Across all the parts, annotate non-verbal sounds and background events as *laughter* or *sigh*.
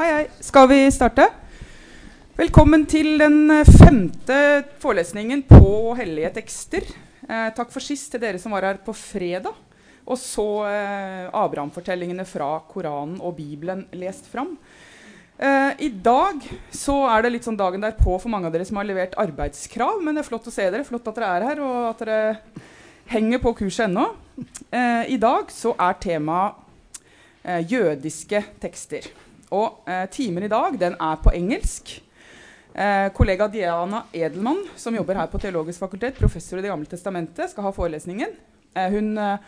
Hei, hei. Skal vi starte? Velkommen til den eh, femte forelesningen på hellige tekster. Eh, takk for sist til dere som var her på fredag. Og så eh, Abraham-fortellingene fra Koranen og Bibelen lest fram. Eh, I dag så er det litt sånn dagen derpå for mange av dere som har levert arbeidskrav. Men det er flott å se dere. Flott at dere er her, og at dere henger på kurset ennå. Eh, I dag så er temaet eh, jødiske tekster. Og eh, timen i dag den er på engelsk. Eh, kollega Diana Edelmann, som jobber her på Teologisk fakultet, professor i Det gamle testamentet, skal ha forelesningen. Eh, hun eh,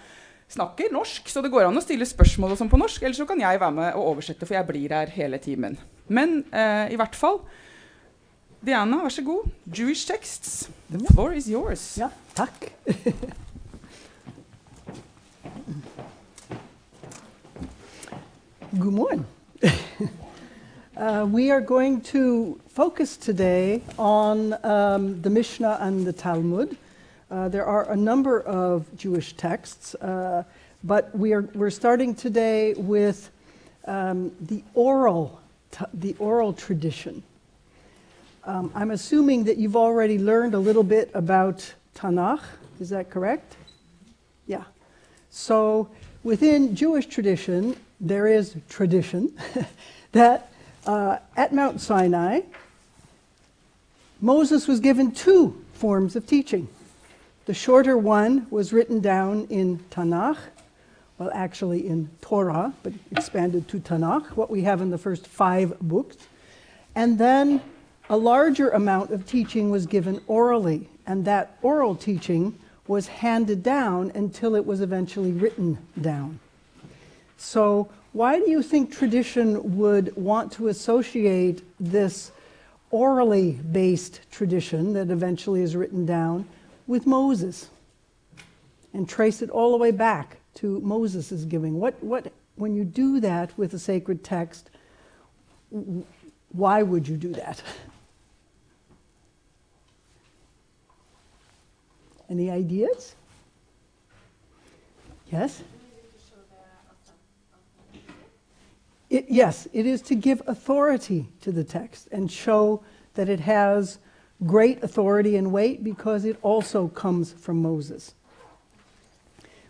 snakker norsk, så det går an å stille spørsmål og sånn på norsk. Eller så kan jeg være med og oversette, for jeg blir her hele timen. Men eh, i hvert fall Diana, vær så god. Jewish texts. The floor is yours. Ja, takk. *laughs* God morning. *laughs* uh, we are going to focus today on um, the Mishnah and the Talmud. Uh, there are a number of Jewish texts, uh, but we are, we're starting today with um, the oral, t- the oral tradition. Um, I'm assuming that you've already learned a little bit about Tanakh. Is that correct? Yeah. So within Jewish tradition, there is tradition *laughs* that uh, at Mount Sinai, Moses was given two forms of teaching. The shorter one was written down in Tanakh, well, actually in Torah, but expanded to Tanakh, what we have in the first five books. And then a larger amount of teaching was given orally, and that oral teaching was handed down until it was eventually written down. So, why do you think tradition would want to associate this orally based tradition that eventually is written down with Moses and trace it all the way back to Moses' giving? What, what, when you do that with a sacred text, why would you do that? *laughs* Any ideas? Yes? It, yes, it is to give authority to the text and show that it has great authority and weight because it also comes from Moses.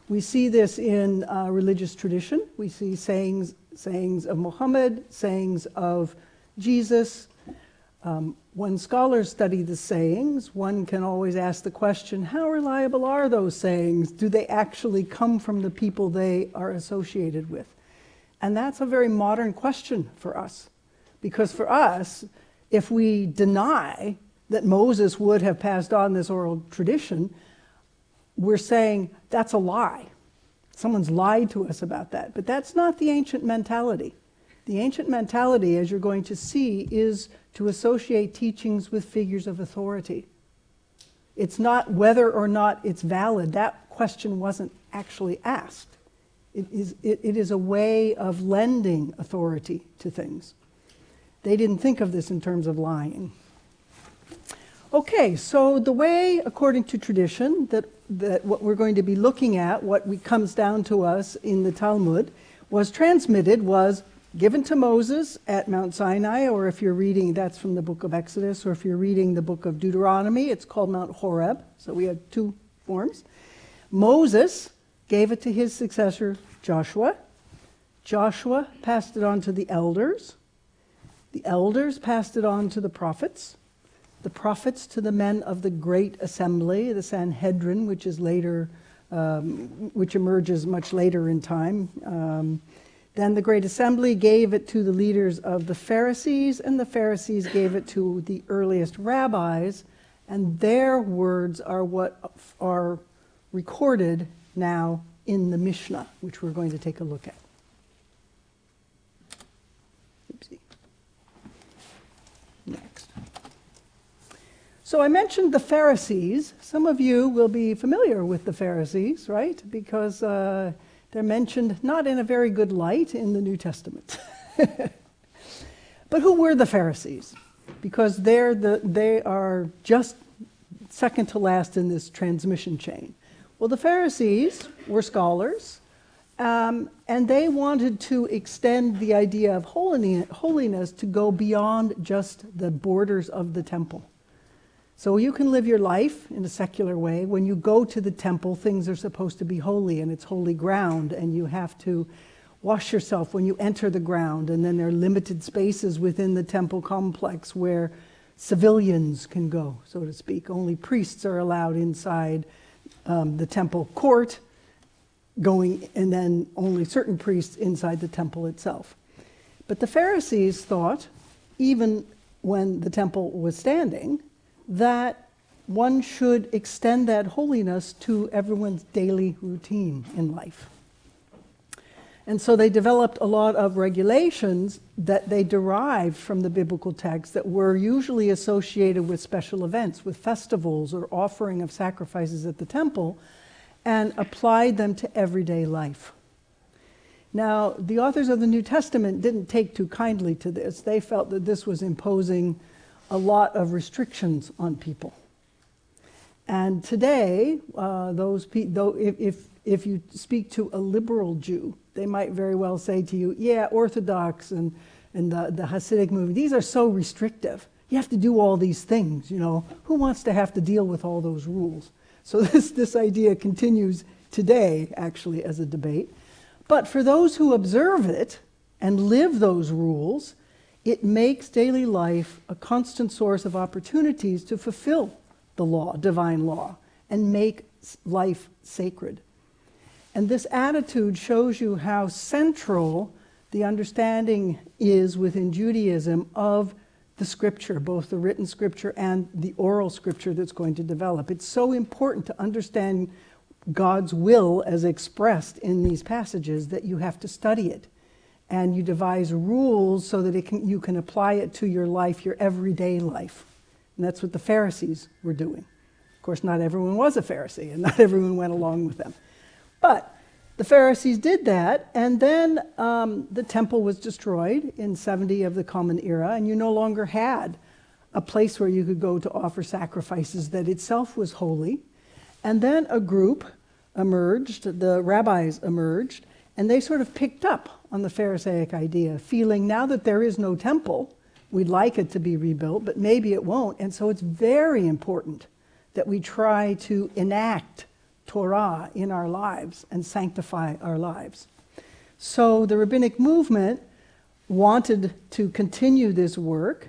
We see this in uh, religious tradition. We see sayings, sayings of Muhammad, sayings of Jesus. Um, when scholars study the sayings, one can always ask the question how reliable are those sayings? Do they actually come from the people they are associated with? And that's a very modern question for us. Because for us, if we deny that Moses would have passed on this oral tradition, we're saying that's a lie. Someone's lied to us about that. But that's not the ancient mentality. The ancient mentality, as you're going to see, is to associate teachings with figures of authority. It's not whether or not it's valid. That question wasn't actually asked. It is, it, it is a way of lending authority to things. They didn't think of this in terms of lying. Okay, so the way, according to tradition, that, that what we're going to be looking at, what we, comes down to us in the Talmud, was transmitted, was given to Moses at Mount Sinai, or if you're reading, that's from the book of Exodus, or if you're reading the book of Deuteronomy, it's called Mount Horeb. So we have two forms. Moses gave it to his successor, Joshua. Joshua passed it on to the elders. The elders passed it on to the prophets. The prophets to the men of the great assembly, the Sanhedrin, which is later, um, which emerges much later in time. Um, then the great assembly gave it to the leaders of the Pharisees, and the Pharisees gave it to the earliest rabbis, and their words are what are recorded now in the Mishnah, which we're going to take a look at. Oopsie. Next. So I mentioned the Pharisees. Some of you will be familiar with the Pharisees, right? Because uh, they're mentioned not in a very good light in the New Testament. *laughs* but who were the Pharisees? Because they're the, they are just second to last in this transmission chain. Well, the Pharisees were scholars, Um, and they wanted to extend the idea of holiness to go beyond just the borders of the temple. So you can live your life in a secular way. When you go to the temple, things are supposed to be holy and it's holy ground, and you have to wash yourself when you enter the ground. And then there are limited spaces within the temple complex where civilians can go, so to speak. Only priests are allowed inside um, the temple court, going, and then only certain priests inside the temple itself. But the Pharisees thought, even when the temple was standing, that one should extend that holiness to everyone's daily routine in life. And so they developed a lot of regulations that they derived from the biblical text that were usually associated with special events, with festivals or offering of sacrifices at the temple, and applied them to everyday life. Now, the authors of the New Testament didn't take too kindly to this. They felt that this was imposing a lot of restrictions on people. And today, uh, those pe- though if, if, if you speak to a liberal Jew, they might very well say to you, yeah, Orthodox and, and the, the Hasidic movement, these are so restrictive. You have to do all these things, you know. Who wants to have to deal with all those rules? So *laughs* this, this idea continues today, actually, as a debate. But for those who observe it and live those rules, it makes daily life a constant source of opportunities to fulfill the law, divine law, and make life sacred. And this attitude shows you how central the understanding is within Judaism of the scripture, both the written scripture and the oral scripture that's going to develop. It's so important to understand God's will as expressed in these passages that you have to study it. And you devise rules so that can, you can apply it to your life, your everyday life. And that's what the Pharisees were doing. Of course, not everyone was a Pharisee, and not *laughs* everyone went along with them. But the Pharisees did that, and then um, the temple was destroyed in 70 of the Common Era, and you no longer had a place where you could go to offer sacrifices that itself was holy. And then a group emerged, the rabbis emerged, and they sort of picked up on the Pharisaic idea, feeling now that there is no temple, we'd like it to be rebuilt, but maybe it won't. And so it's very important that we try to enact Torah in our lives and sanctify our lives. So the rabbinic movement wanted to continue this work,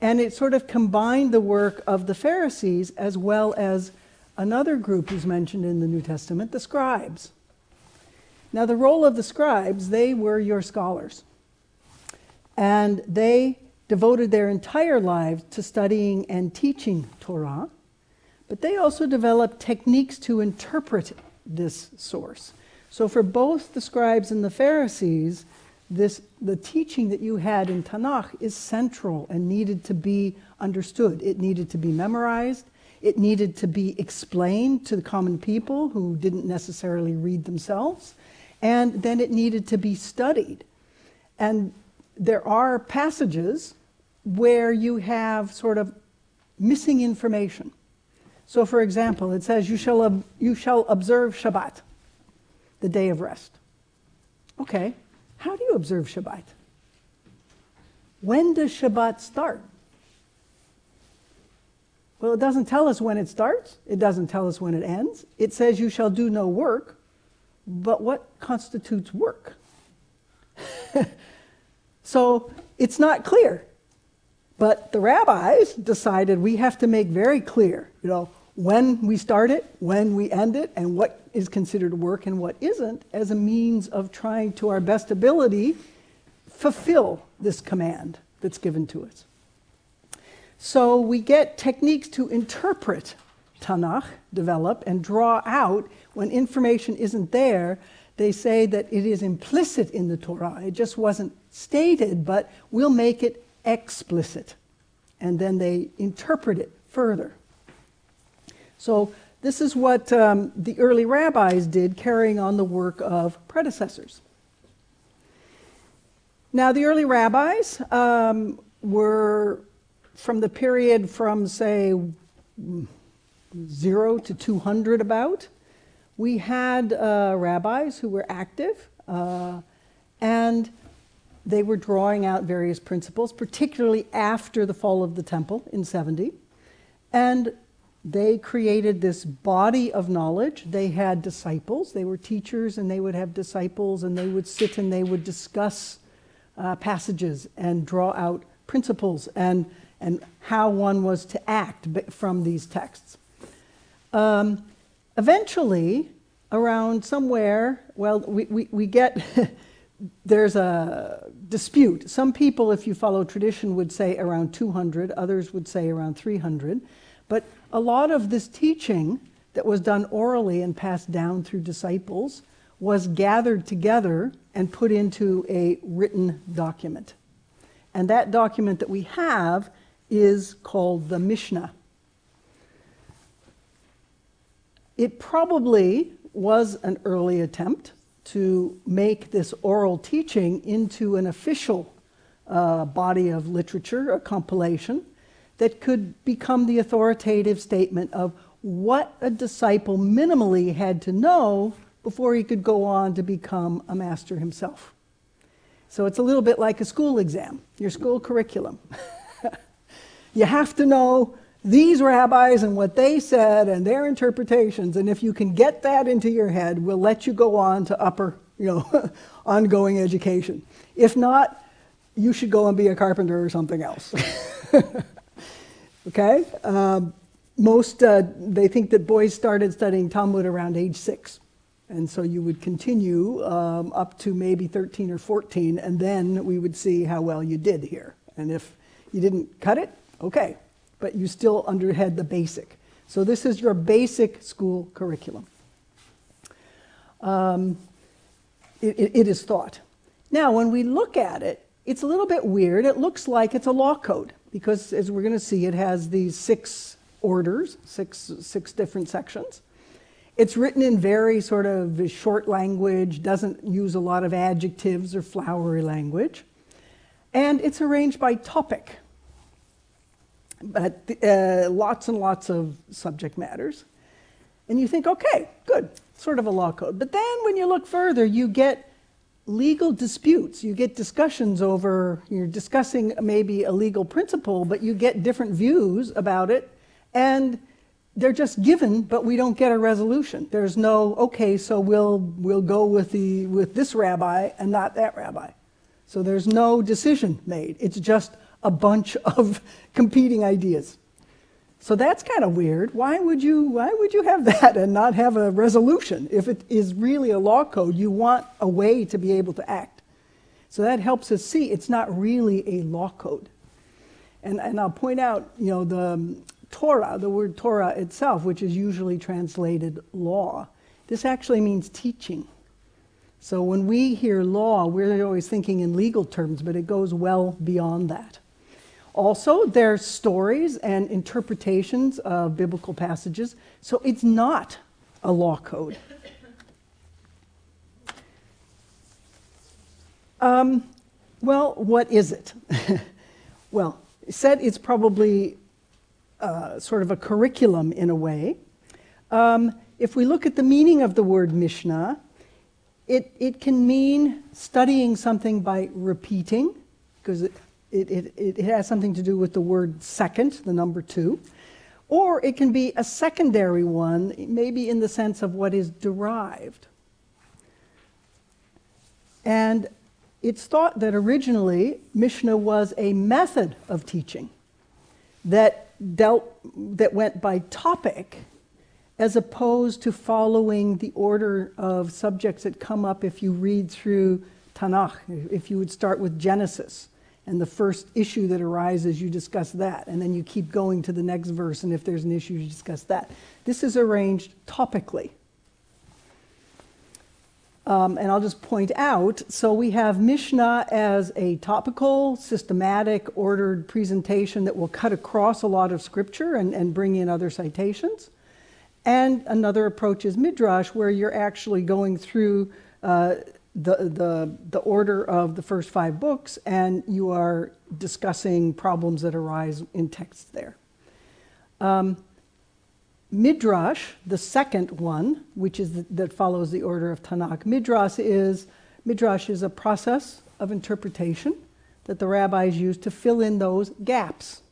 and it sort of combined the work of the Pharisees as well as another group who's mentioned in the New Testament, the scribes. Now, the role of the scribes, they were your scholars. And they devoted their entire lives to studying and teaching Torah. But they also developed techniques to interpret this source. So for both the scribes and the Pharisees, this, the teaching that you had in Tanakh is central and needed to be understood. It needed to be memorized. It needed to be explained to the common people who didn't necessarily read themselves. And then it needed to be studied. And there are passages where you have sort of missing information. So, for example, it says, You shall, ob- you shall observe Shabbat, the day of rest. Okay, how do you observe Shabbat? When does Shabbat start? Well, it doesn't tell us when it starts, it doesn't tell us when it ends. It says, You shall do no work, but what constitutes work? *laughs* so it's not clear. But the rabbis decided we have to make very clear, you know, when we start it, when we end it, and what is considered work and what isn't, as a means of trying to our best ability fulfill this command that's given to us. So we get techniques to interpret Tanakh, develop, and draw out when information isn't there. They say that it is implicit in the Torah. It just wasn't stated, but we'll make it explicit. And then they interpret it further. So, this is what um, the early rabbis did, carrying on the work of predecessors. Now, the early rabbis um, were from the period from, say, 0 to 200 about. We had uh, rabbis who were active Uh, and they were drawing out various principles, particularly after the fall of the temple in 70. And they created this body of knowledge. They had disciples, they were teachers, and they would have disciples, and they would sit and they would discuss uh, passages and draw out principles and, and how one was to act from these texts. Um, eventually, around somewhere, well, we, we, we get, *laughs* there's a dispute. Some people, if you follow tradition, would say around 200, others would say around 300. But a lot of this teaching that was done orally and passed down through disciples was gathered together and put into a written document. And that document that we have is called the Mishnah. It probably was an early attempt to make this oral teaching into an official uh, body of literature, a compilation that could become the authoritative statement of what a disciple minimally had to know before he could go on to become a master himself. So it's a little bit like a school exam, your school curriculum. *laughs* you have to know these rabbis and what they said and their interpretations, and if you can get that into your head, we'll let you go on to upper, you know, *laughs* ongoing education. If not, you should go and be a carpenter or something else. *laughs* okay? Um, most, uh, they think that boys started studying Talmud around age six. And so you would continue um, up to maybe 13 or 14, and then we would see how well you did here. And if you didn't cut it, okay, but you still underhead the basic. So this is your basic school curriculum. Um, it, it, it is thought. Now, when we look at it, it's a little bit weird. It looks like it's a law code because, as we're going to see, it has these six orders, six, six different sections. It's written in very sort of short language, doesn't use a lot of adjectives or flowery language. And it's arranged by topic, but uh, lots and lots of subject matters. And you think, okay, good, sort of a law code. But then when you look further, you get legal disputes. You get discussions over, you're discussing maybe a legal principle, but you get different views about it. And they're just given, but we don't get a resolution. There's no, okay, so we'll, we'll go with, the, with this rabbi and not that rabbi. So there's no decision made. It's just a bunch of *laughs* competing ideas. So that's kind of weird. Why would, you, why would you have *laughs* that and not have a resolution? If it is really a law code, you want a way to be able to act. So that helps us see it's not really a law code. And, and I'll point out, you know, the, um, Torah, the word Torah itself, which is usually translated law, this actually means teaching. So when we hear law, we're always thinking in legal terms, but it goes well beyond that. Also, there's stories and interpretations of biblical passages, so it's not a law code. Um, well, what is it? *laughs* well, said it's probably uh, sort of a curriculum in a way. Um, if we look at the meaning of the word Mishnah, it, it can mean studying something by repeating, because it, it, it, has something to do with the word second, the number two. Or it can be a secondary one, maybe in the sense of what is derived. And it's thought that originally Mishnah was a method of teaching that dealt, that went by topic as opposed to following the order of subjects that come up if you read through Tanakh. If you would start with Genesis and the first issue that arises, you discuss that, and then you keep going to the next verse, and if there's an issue, you discuss that. This is arranged topically. Um, and I'll just point out so we have Mishnah as a topical, systematic, ordered presentation that will cut across a lot of scripture and, and bring in other citations. And another approach is Midrash, where you're actually going through uh, the, the, the order of the first five books and you are discussing problems that arise in texts there. Um, Midrash, the second one, which is the, that follows the order of Tanakh, Midrash is Midrash is a process of interpretation that the rabbis use to fill in those gaps.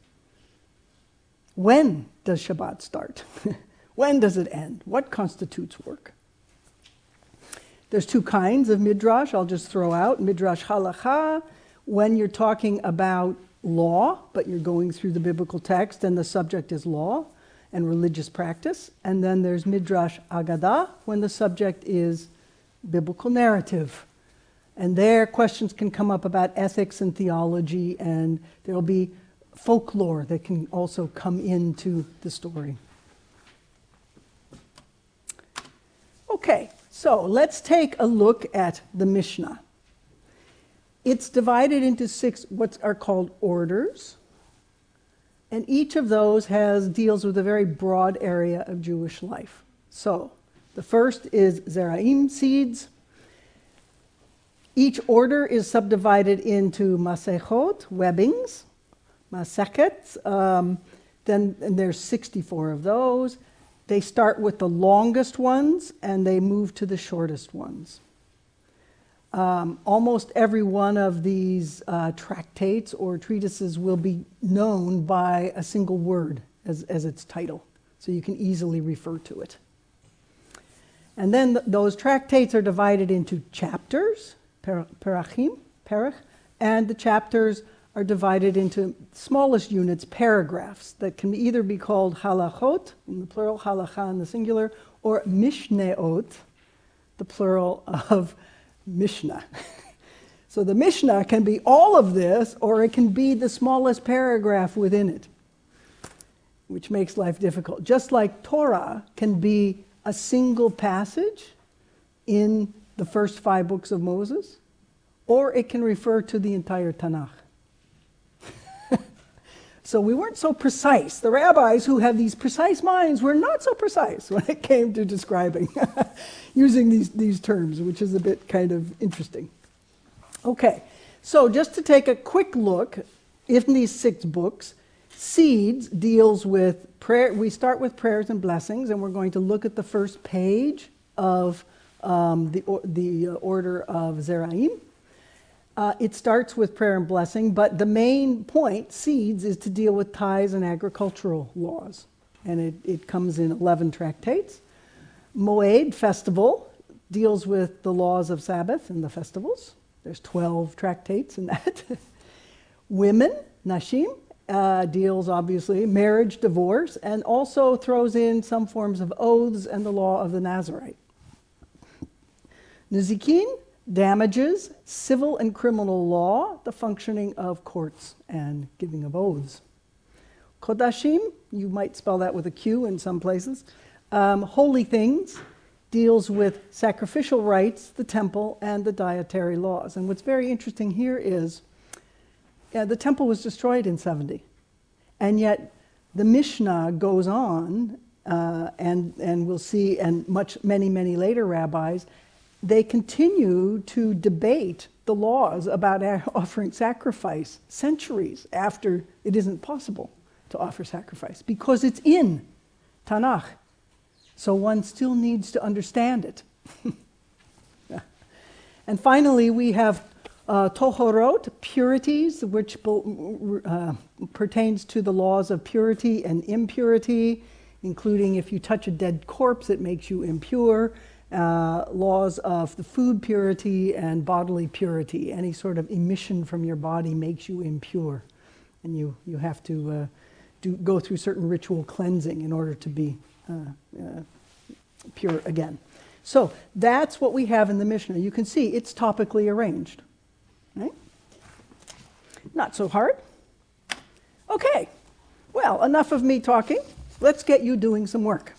When does Shabbat start? *laughs* when does it end? What constitutes work? There's two kinds of midrash I'll just throw out. Midrash halacha, when you're talking about law, but you're going through the biblical text and the subject is law and religious practice. And then there's midrash agadah, when the subject is biblical narrative. And there, questions can come up about ethics and theology, and there'll be folklore that can also come into the story. Okay, so let's take a look at the Mishnah. It's divided into six what are called orders, and each of those has deals with a very broad area of Jewish life. So, the first is Zeraim seeds. Each order is subdivided into Masechot, webbings, Masechet. Um, then there's 64 of those. They start with the longest ones and they move to the shortest ones. Um, almost every one of these uh, tractates or treatises will be known by a single word as, as its title, so you can easily refer to it. And then th- those tractates are divided into chapters, perachim, perach, and the chapters are divided into smallest units, paragraphs, that can either be called halachot, in the plural, halacha in the singular, or mishneot, the plural of Mishnah. *laughs* so the Mishnah can be all of this, or it can be the smallest paragraph within it, which makes life difficult. Just like Torah can be a single passage in the first five books of Moses, or it can refer to the entire Tanakh. So we weren't so precise. The rabbis who have these precise minds were not so precise when it came to describing *laughs* using these, these terms, which is a bit kind of interesting. Okay, so just to take a quick look in these six books, Seeds deals with prayer. We start with prayers and blessings, and we're going to look at the first page of um, the, the order of Zeraim. Uh, it starts with prayer and blessing, but the main point, seeds, is to deal with tithes and agricultural laws. And it, it comes in 11 tractates. Moed, festival, deals with the laws of Sabbath and the festivals. There's 12 tractates in that. *laughs* Women, Nashim, uh, deals obviously marriage, divorce, and also throws in some forms of oaths and the law of the Nazarite. Nezikin, damages, civil and criminal law, the functioning of courts, and giving of oaths. Kodashim, you might spell that with a Q in some places. Um, holy things deals with sacrificial rites, the temple, and the dietary laws. And what's very interesting here is yeah, the temple was destroyed in 70. And yet the Mishnah goes on, uh, and, and we'll see, and much, many, many later rabbis they continue to debate the laws about *laughs* offering sacrifice centuries after it isn't possible to offer sacrifice because it's in Tanakh. So one still needs to understand it. *laughs* and finally, we have uh, tohorot, purities, which uh, pertains to the laws of purity and impurity, including if you touch a dead corpse, it makes you impure uh, laws of the food purity and bodily purity. Any sort of emission from your body makes you impure, and you, you have to uh, do, go through certain ritual cleansing in order to be uh, uh, pure again. So that's what we have in the Mishnah. You can see it's topically arranged. Right? Not so hard. Okay, well, enough of me talking. Let's get you doing some work.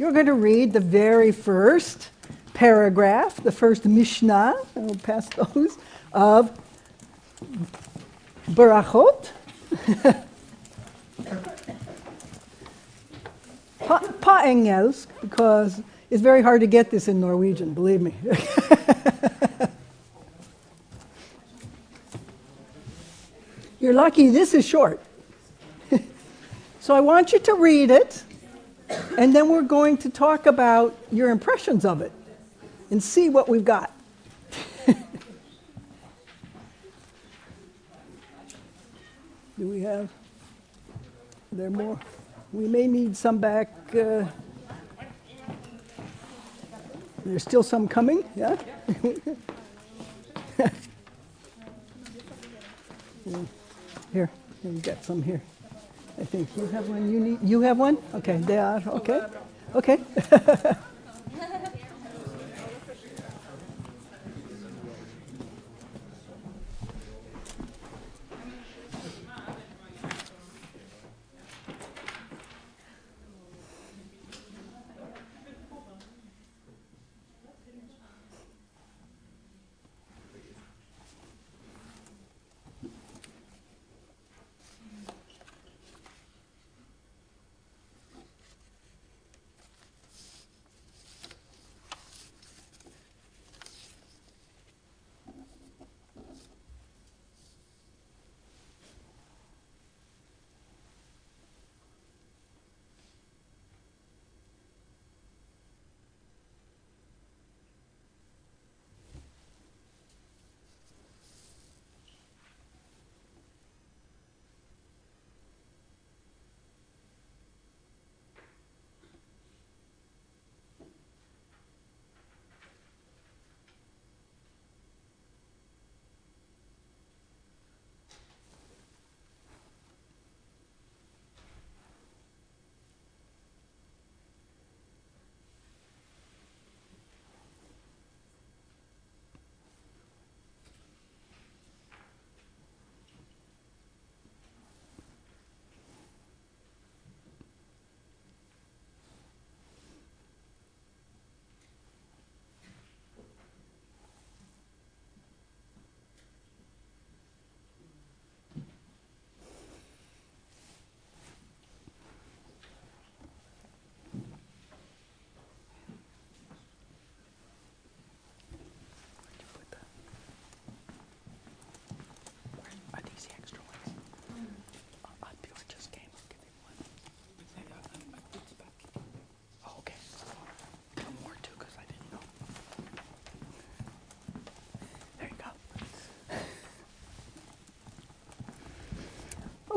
You're going to read the very first paragraph, the first Mishnah, I'll pass those, of Berachot. pa, pa engelsk, because it's very hard to get this in Norwegian, believe me. *laughs* You're lucky this is short. *laughs* so I want you to read it and then we're going to talk about your impressions of it and see what we've got. *laughs* Do we have? There are more. We may need some back. Uh, there's still some coming. Yeah. *laughs* Here, we've got some here. I think you have one. You need. You have one. Okay, they are. Okay, okay. *laughs*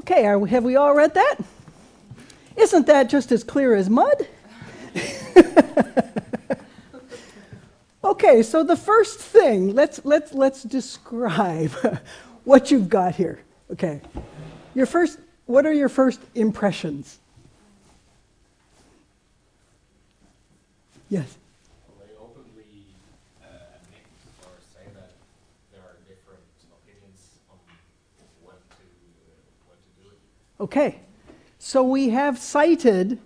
Okay, are, have we all read that? Isn't that just as clear as mud? *laughs* okay, so the first thing, let's, let's, let's describe *laughs* what you've got here. Okay, your first, what are your first impressions? Yes. Well, they openly uh, admit or say that there are different opinions on when to uh, when to do it. Okay, so we have cited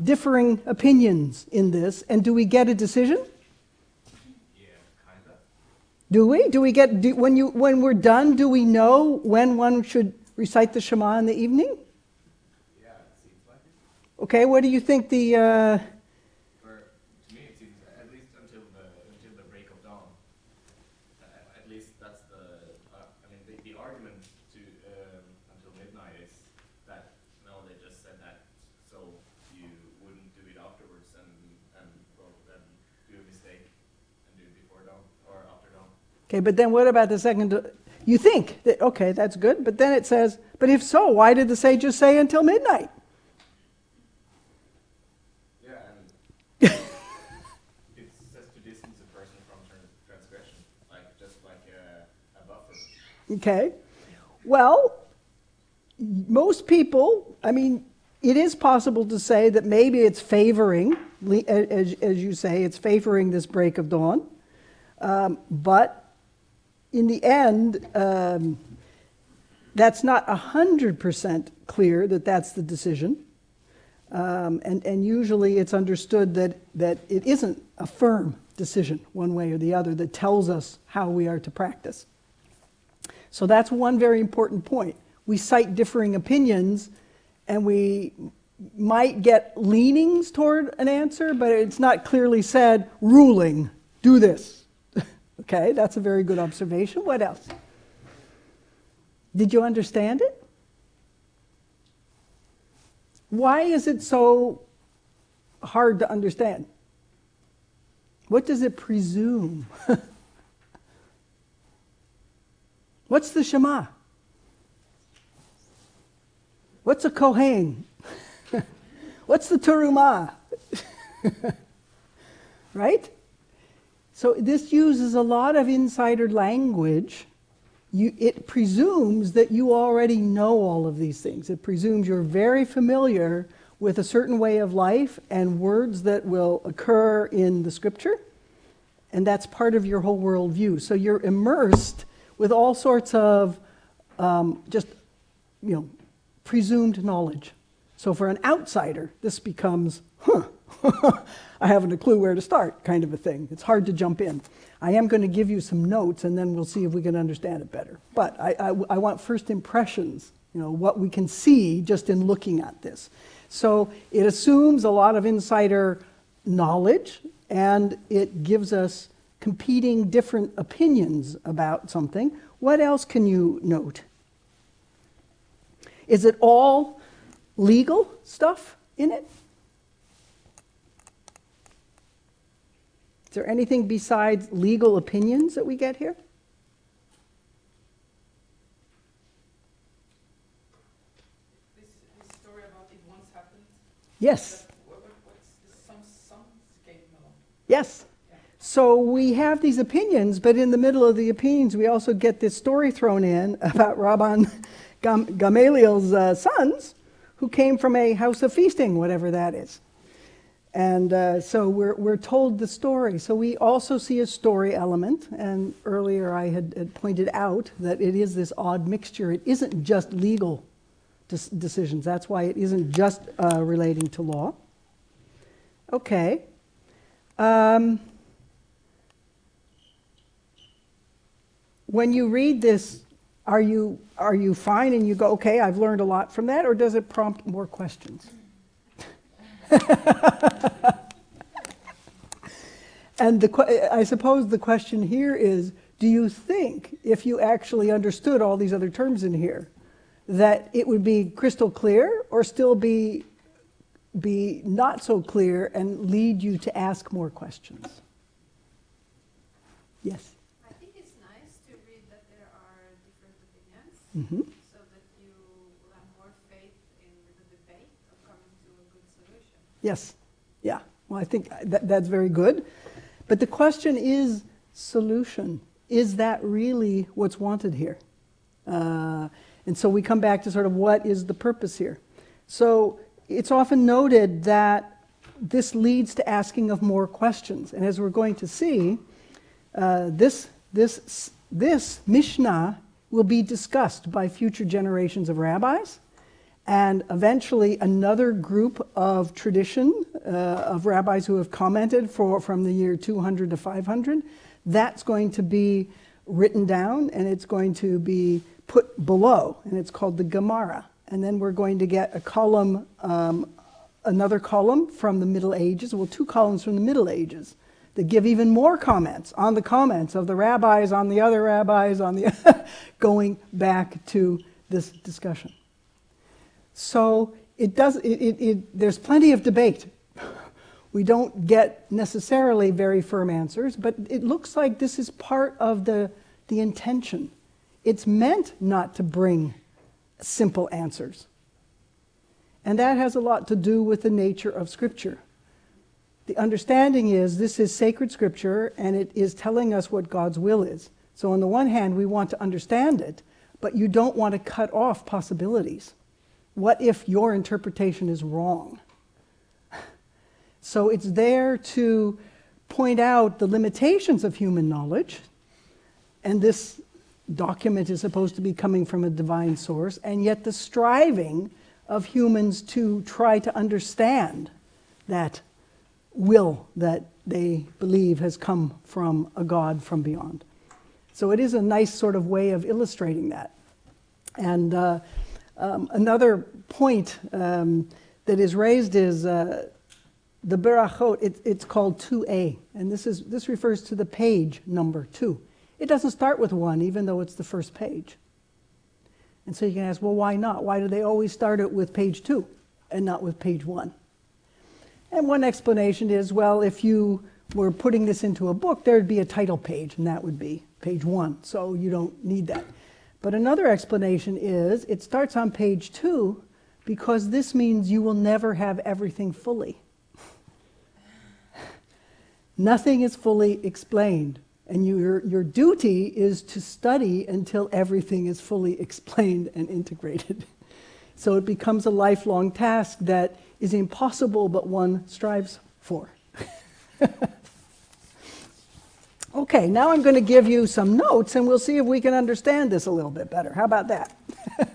differing opinions in this, and do we get a decision? Yeah, kinda. Do we? Do we get do, when you when we're done? Do we know when one should recite the Shema in the evening? Yeah, it seems like it. Okay, what do you think the? Uh, For to me, it seems at least until the until the break of dawn. Uh, at least that's the. Uh, I mean, the, the argument to um, until midnight is that no, they just said that so you wouldn't do it afterwards and and well then do a mistake and do it before dawn or after dawn. Okay, but then what about the second? You think that okay, that's good, but then it says, but if so, why did the sages say until midnight? Yeah, and *laughs* it says to distance a person from transgression, like just like a, a buffer. Okay, well, most people, I mean, it is possible to say that maybe it's favoring, as, as you say, it's favoring this break of dawn. Um, but in the end, um, that's not 100% clear that that's the decision. Um, and, and usually it's understood that, that it isn't a firm decision, one way or the other, that tells us how we are to practice. So that's one very important point. We cite differing opinions and we might get leanings toward an answer, but it's not clearly said, ruling, do this. Okay, that's a very good observation. What else? Did you understand it? Why is it so hard to understand? What does it presume? *laughs* What's the Shema? What's a Kohen? *laughs* What's the Terumah? *laughs* right? So this uses a lot of insider language. You, it presumes that you already know all of these things. It presumes you're very familiar with a certain way of life and words that will occur in the scripture. And that's part of your whole worldview. So you're immersed with all sorts of um, just, you know, presumed knowledge. So for an outsider, this becomes, huh, *laughs* I haven't a clue where to start kind of a thing. It's hard to jump in. I am going to give you some notes and then we'll see if we can understand it better. But I, I, I want first impressions, you know, what we can see just in looking at this. So it assumes a lot of insider knowledge and it gives us competing different opinions about something. What else can you note? Is it all legal stuff in it? Is there anything besides legal opinions that we get here? This, this story about it once happened. Yes. What, what, some soundscape melon? Yes. So we have these opinions, but in the middle of the opinions, we also get this story thrown in about Rabban Gam- Gamaliel's uh, sons, who came from a house of feasting, whatever that is. And uh, so we're, we're told the story. So we also see a story element. And earlier I had, had pointed out that it is this odd mixture. It isn't just legal des- decisions. That's why it isn't just uh, relating to law. Okay. Um, when you read this, are you, are you fine and you go, okay, I've learned a lot from that, or does it prompt more questions? *laughs* and the, I suppose the question here is do you think, if you actually understood all these other terms in here, that it would be crystal clear or still be, be not so clear and lead you to ask more questions? Yes. I think it's nice to read that there are different opinions hmm so that you will have more faith in the debate of coming to a good solution. Yes. Yeah. Well, I think that, that's very good. But the question is solution. Is that really what's wanted here? Uh, and so we come back to sort of what is the purpose here. So it's often noted that this leads to asking of more questions. And as we're going to see, uh, this, this, this Mishnah will be discussed by future generations of rabbis. And eventually, another group of tradition uh, of rabbis who have commented for, from the year 200 to 500, that's going to be written down and it's going to be put below, and it's called the Gemara. And then we're going to get a column, um, another column from the Middle Ages, well, two columns from the Middle Ages that give even more comments on the comments of the rabbis, on the other rabbis, on the *laughs* going back to this discussion. So it does. It, it, it, there's plenty of debate. We don't get necessarily very firm answers, but it looks like this is part of the, the intention. It's meant not to bring simple answers. And that has a lot to do with the nature of Scripture. The understanding is this is sacred Scripture and it is telling us what God's will is. So, on the one hand, we want to understand it, but you don't want to cut off possibilities. What if your interpretation is wrong? So it's there to point out the limitations of human knowledge, and this document is supposed to be coming from a divine source, and yet the striving of humans to try to understand that will that they believe has come from a God from beyond. So it is a nice sort of way of illustrating that. And uh, um, another point um, that is raised is uh, the Berachot, it, it's called 2a, and this, is, this refers to the page number 2. It doesn't start with 1, even though it's the first page. And so you can ask, well, why not? Why do they always start it with page 2 and not with page 1? And one explanation is, well, if you were putting this into a book, there'd be a title page, and that would be page 1, so you don't need that. But another explanation is it starts on page 2 because this means you will never have everything fully. *laughs* Nothing is fully explained, and your, your duty is to study until everything is fully *laughs* explained and integrated. *laughs* So it becomes a lifelong task that is impossible, but one strives for. Okay, now I'm going to give you some notes, and we'll see if we can understand this a little bit better. How about that? *laughs*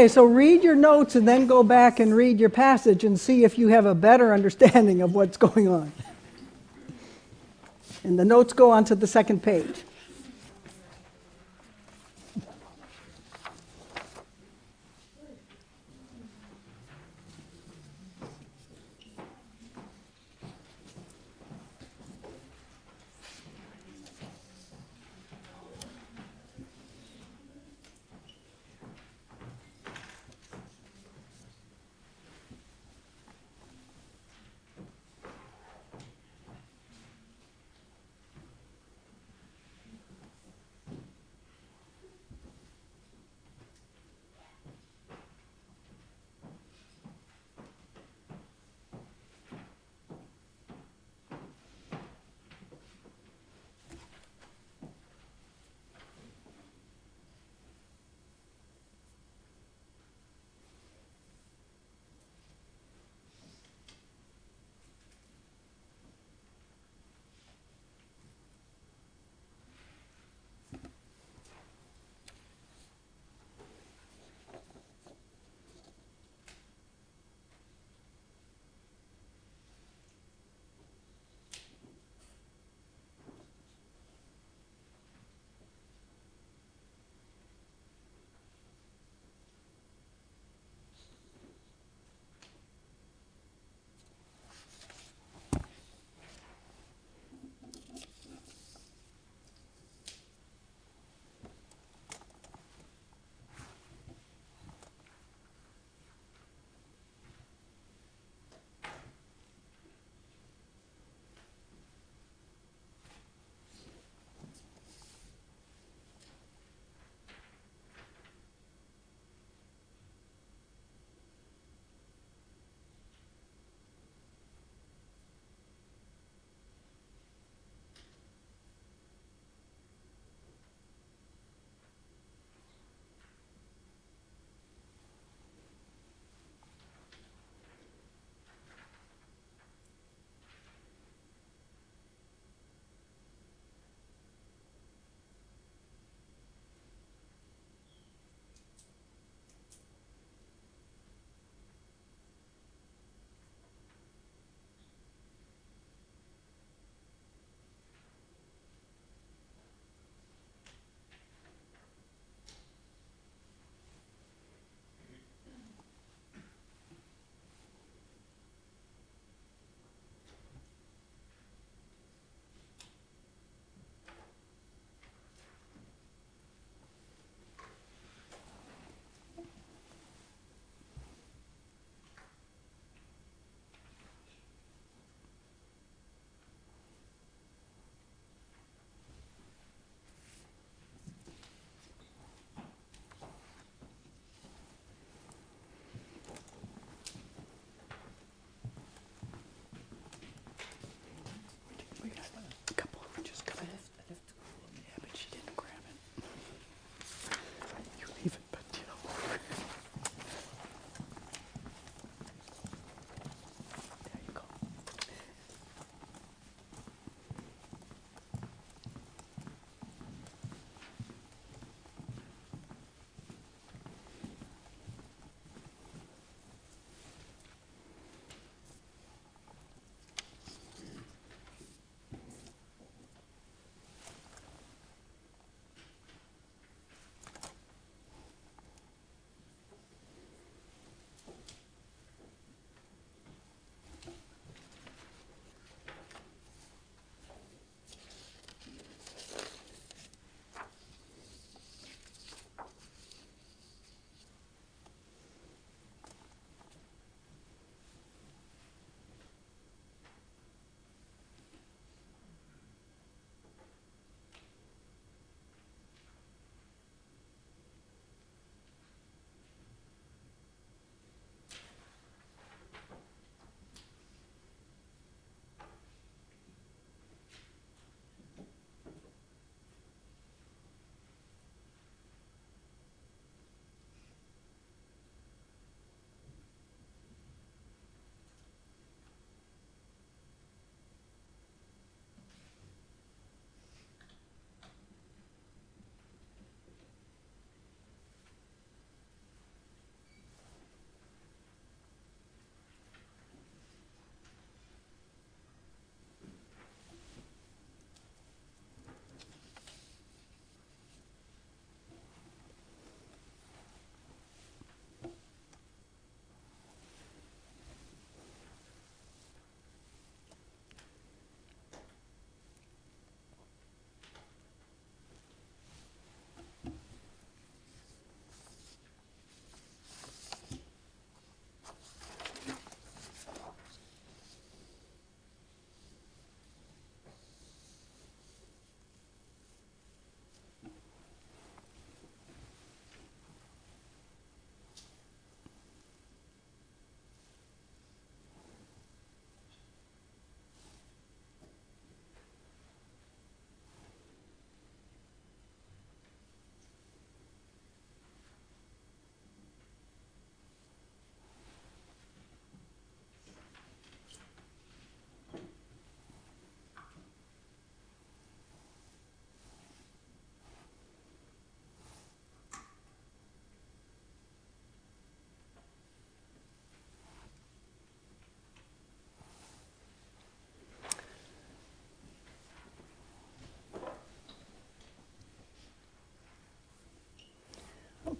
Okay, so read your notes and then go back and read your passage and see if you have a better *laughs* understanding of what's going on. And the notes go on to the second page.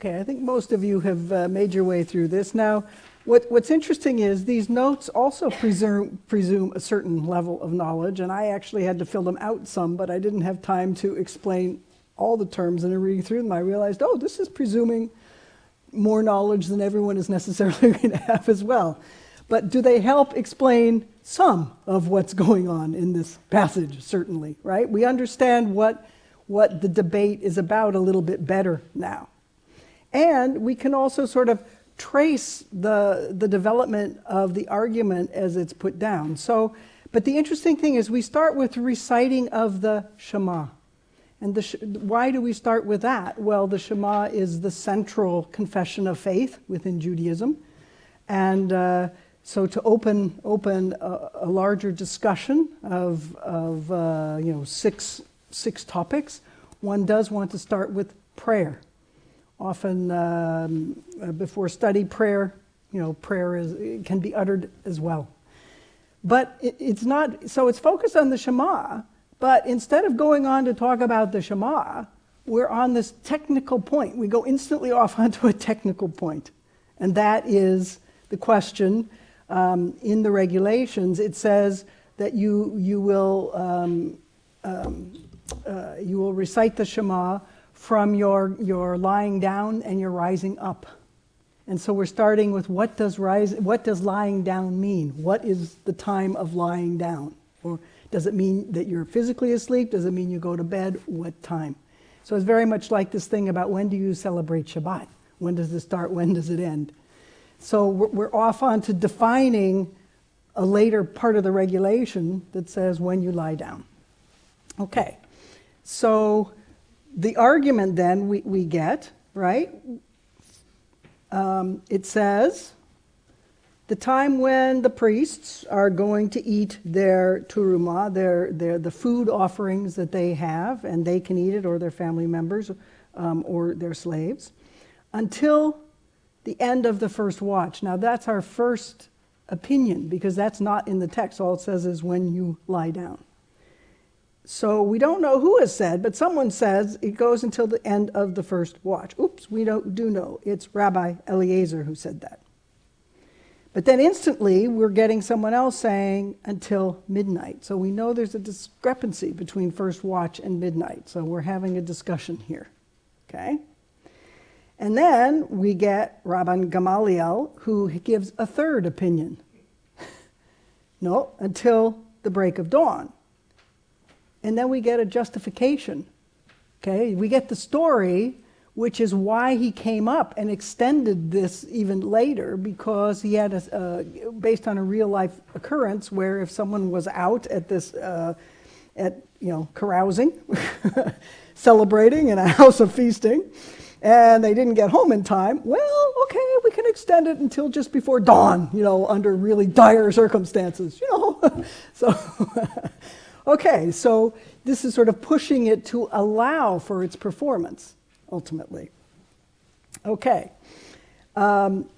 Okay, I think most of you have uh, made your way through this. Now, what, what's interesting is these notes also presume, presume a certain level of knowledge, and I actually had to fill them out some, but I didn't have time to explain all the terms. And in reading through them, I realized, oh, this is presuming more knowledge than everyone is *laughs* necessarily going to have as well. But do they help explain some of what's going on in this passage? Certainly, right? We understand what, what the debate is about a little bit better now. And we can also sort of trace the, the development of the argument as it's put down. So, but the interesting thing is we start with reciting of the Shema. And the, why do we start with that? Well, the Shema is the central confession of faith within Judaism. And uh, so to open, open a, a larger discussion of, of uh, you know, six, six topics, one does want to start with prayer. Often um, uh, before study prayer, you know, prayer is, can be uttered as well. But it, it's not, so it's focused on the Shema, but instead of going on to talk about the Shema, we're on this technical point. We go instantly *laughs* off onto a technical point, and that is the question um, in the regulations. It says that you you will um, um, uh, you will recite the Shema from your your lying down and your rising up. And so we're starting with what does rise what does lying down mean? What is the time of lying down? Or does it mean that you're physically asleep? Does it mean you go to bed? What time? So it's very much like this thing about when do you celebrate Shabbat? When does it start? When does it end? So we're off onto defining a later part of the regulation that says when you lie down. Okay, so the argument then we, we get, right? Um, it says, the time when the priests are going to eat their Terumah, their, their, the food offerings that they have, and they can eat it, or their family members, um, or their slaves, until the end of the first watch. Now, that's our first opinion, because that's not in the text. All it says is when you lie down. So we don't know who has said, but someone says it goes until the end of the first watch. Oops, we don't, do know. It's Rabbi Eliezer who said that. But then instantly, we're getting someone else saying until midnight. So we know there's a discrepancy between first watch and midnight. So we're having a discussion here. Okay? And then we get Rabban Gamaliel, who gives a third opinion. *laughs* no, until the break of dawn. And then we get a justification. Okay? We get the story which is why he came up and extended this even later because he had a, uh, based on a real life occurrence where if someone was out at this uh, at you know carousing *laughs* celebrating in a house of feasting and they didn't get home in time well okay we can extend it until just before dawn you know under really dire circumstances you know *laughs* so *laughs* okay so this is sort of pushing it to allow for its performance ultimately. Okay. Um,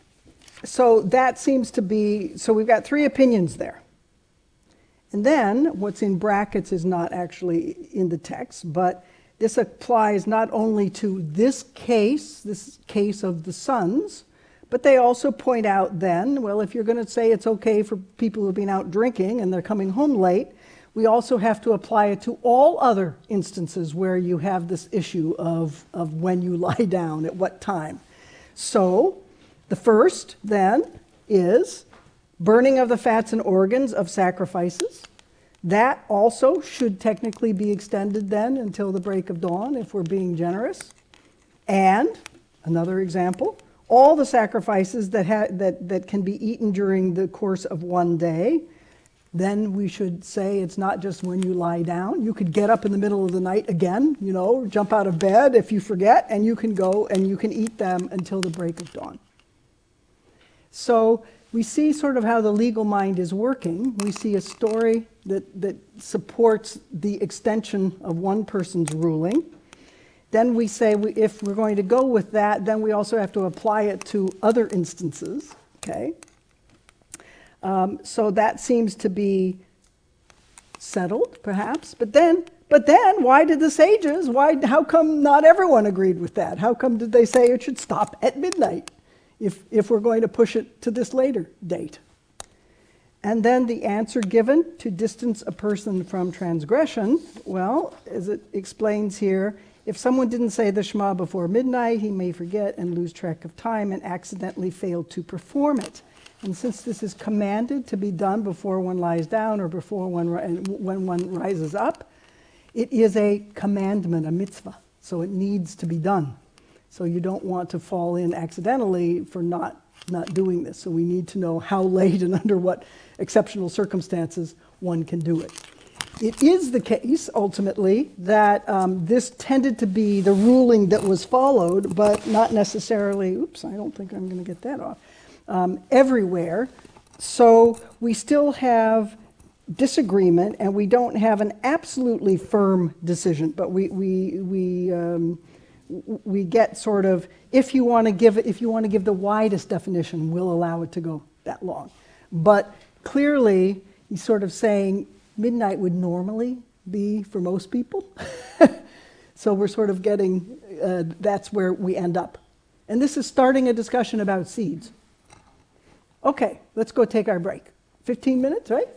so that seems to be, so we've got three opinions there. And then what's in brackets is not actually in the text, but this applies not only to this case, this case of the sons, but they also point out then, well, if you're going to say it's okay for people who've been out drinking and they're coming home late, we also have to apply it to all other instances where you have this issue of, of when you *laughs* lie down, at what time. So, the first then is burning of the fats and organs of sacrifices. That also should technically be extended then until the break of dawn if we're being generous. And another example, all the sacrifices that, ha- that, that can be eaten during the course of one day then we should say it's not just when you lie down. You could get up in the middle of the night again, you know, jump out of bed if you forget, and you can go and you can eat them until the break of dawn. So we see sort of how the legal mind is working. We see a story that, that supports the extension of one person's ruling. Then we say we, if we're going to go with that, then we also have to apply it to other instances, okay? Um, so that seems to be settled, perhaps. But then But then, why did the sages, why, how come not everyone agreed with that? How come did they say it should stop at midnight if, if we're going to push it to this later date? And then the answer given to distance a person from transgression, well, as it explains here, if someone didn't say the Shema before midnight, he may forget and lose track of time and accidentally fail to perform it. And since this is commanded to be done before one lies down or before one when one rises up, it is a commandment, a mitzvah. So it needs to be done. So you don't want to fall in accidentally for not not doing this. So we need to know how late and *laughs* under what exceptional circumstances one can do it. It is the case, ultimately, that um, this tended to be the ruling that was followed, but not necessarily, oops, I don't think I'm going to get that off, um, everywhere. So we still have disagreement and we don't have an absolutely firm decision, but we, we, we, um, we get sort of, if you want to give, if you want to give the widest definition, we'll allow it to go that long. But clearly, he's sort of saying midnight would normally be for most people. *laughs* so we're sort of getting, uh, that's where we end up. And this is starting a discussion about seeds. Okay, let's go take our break. 15 minutes, right?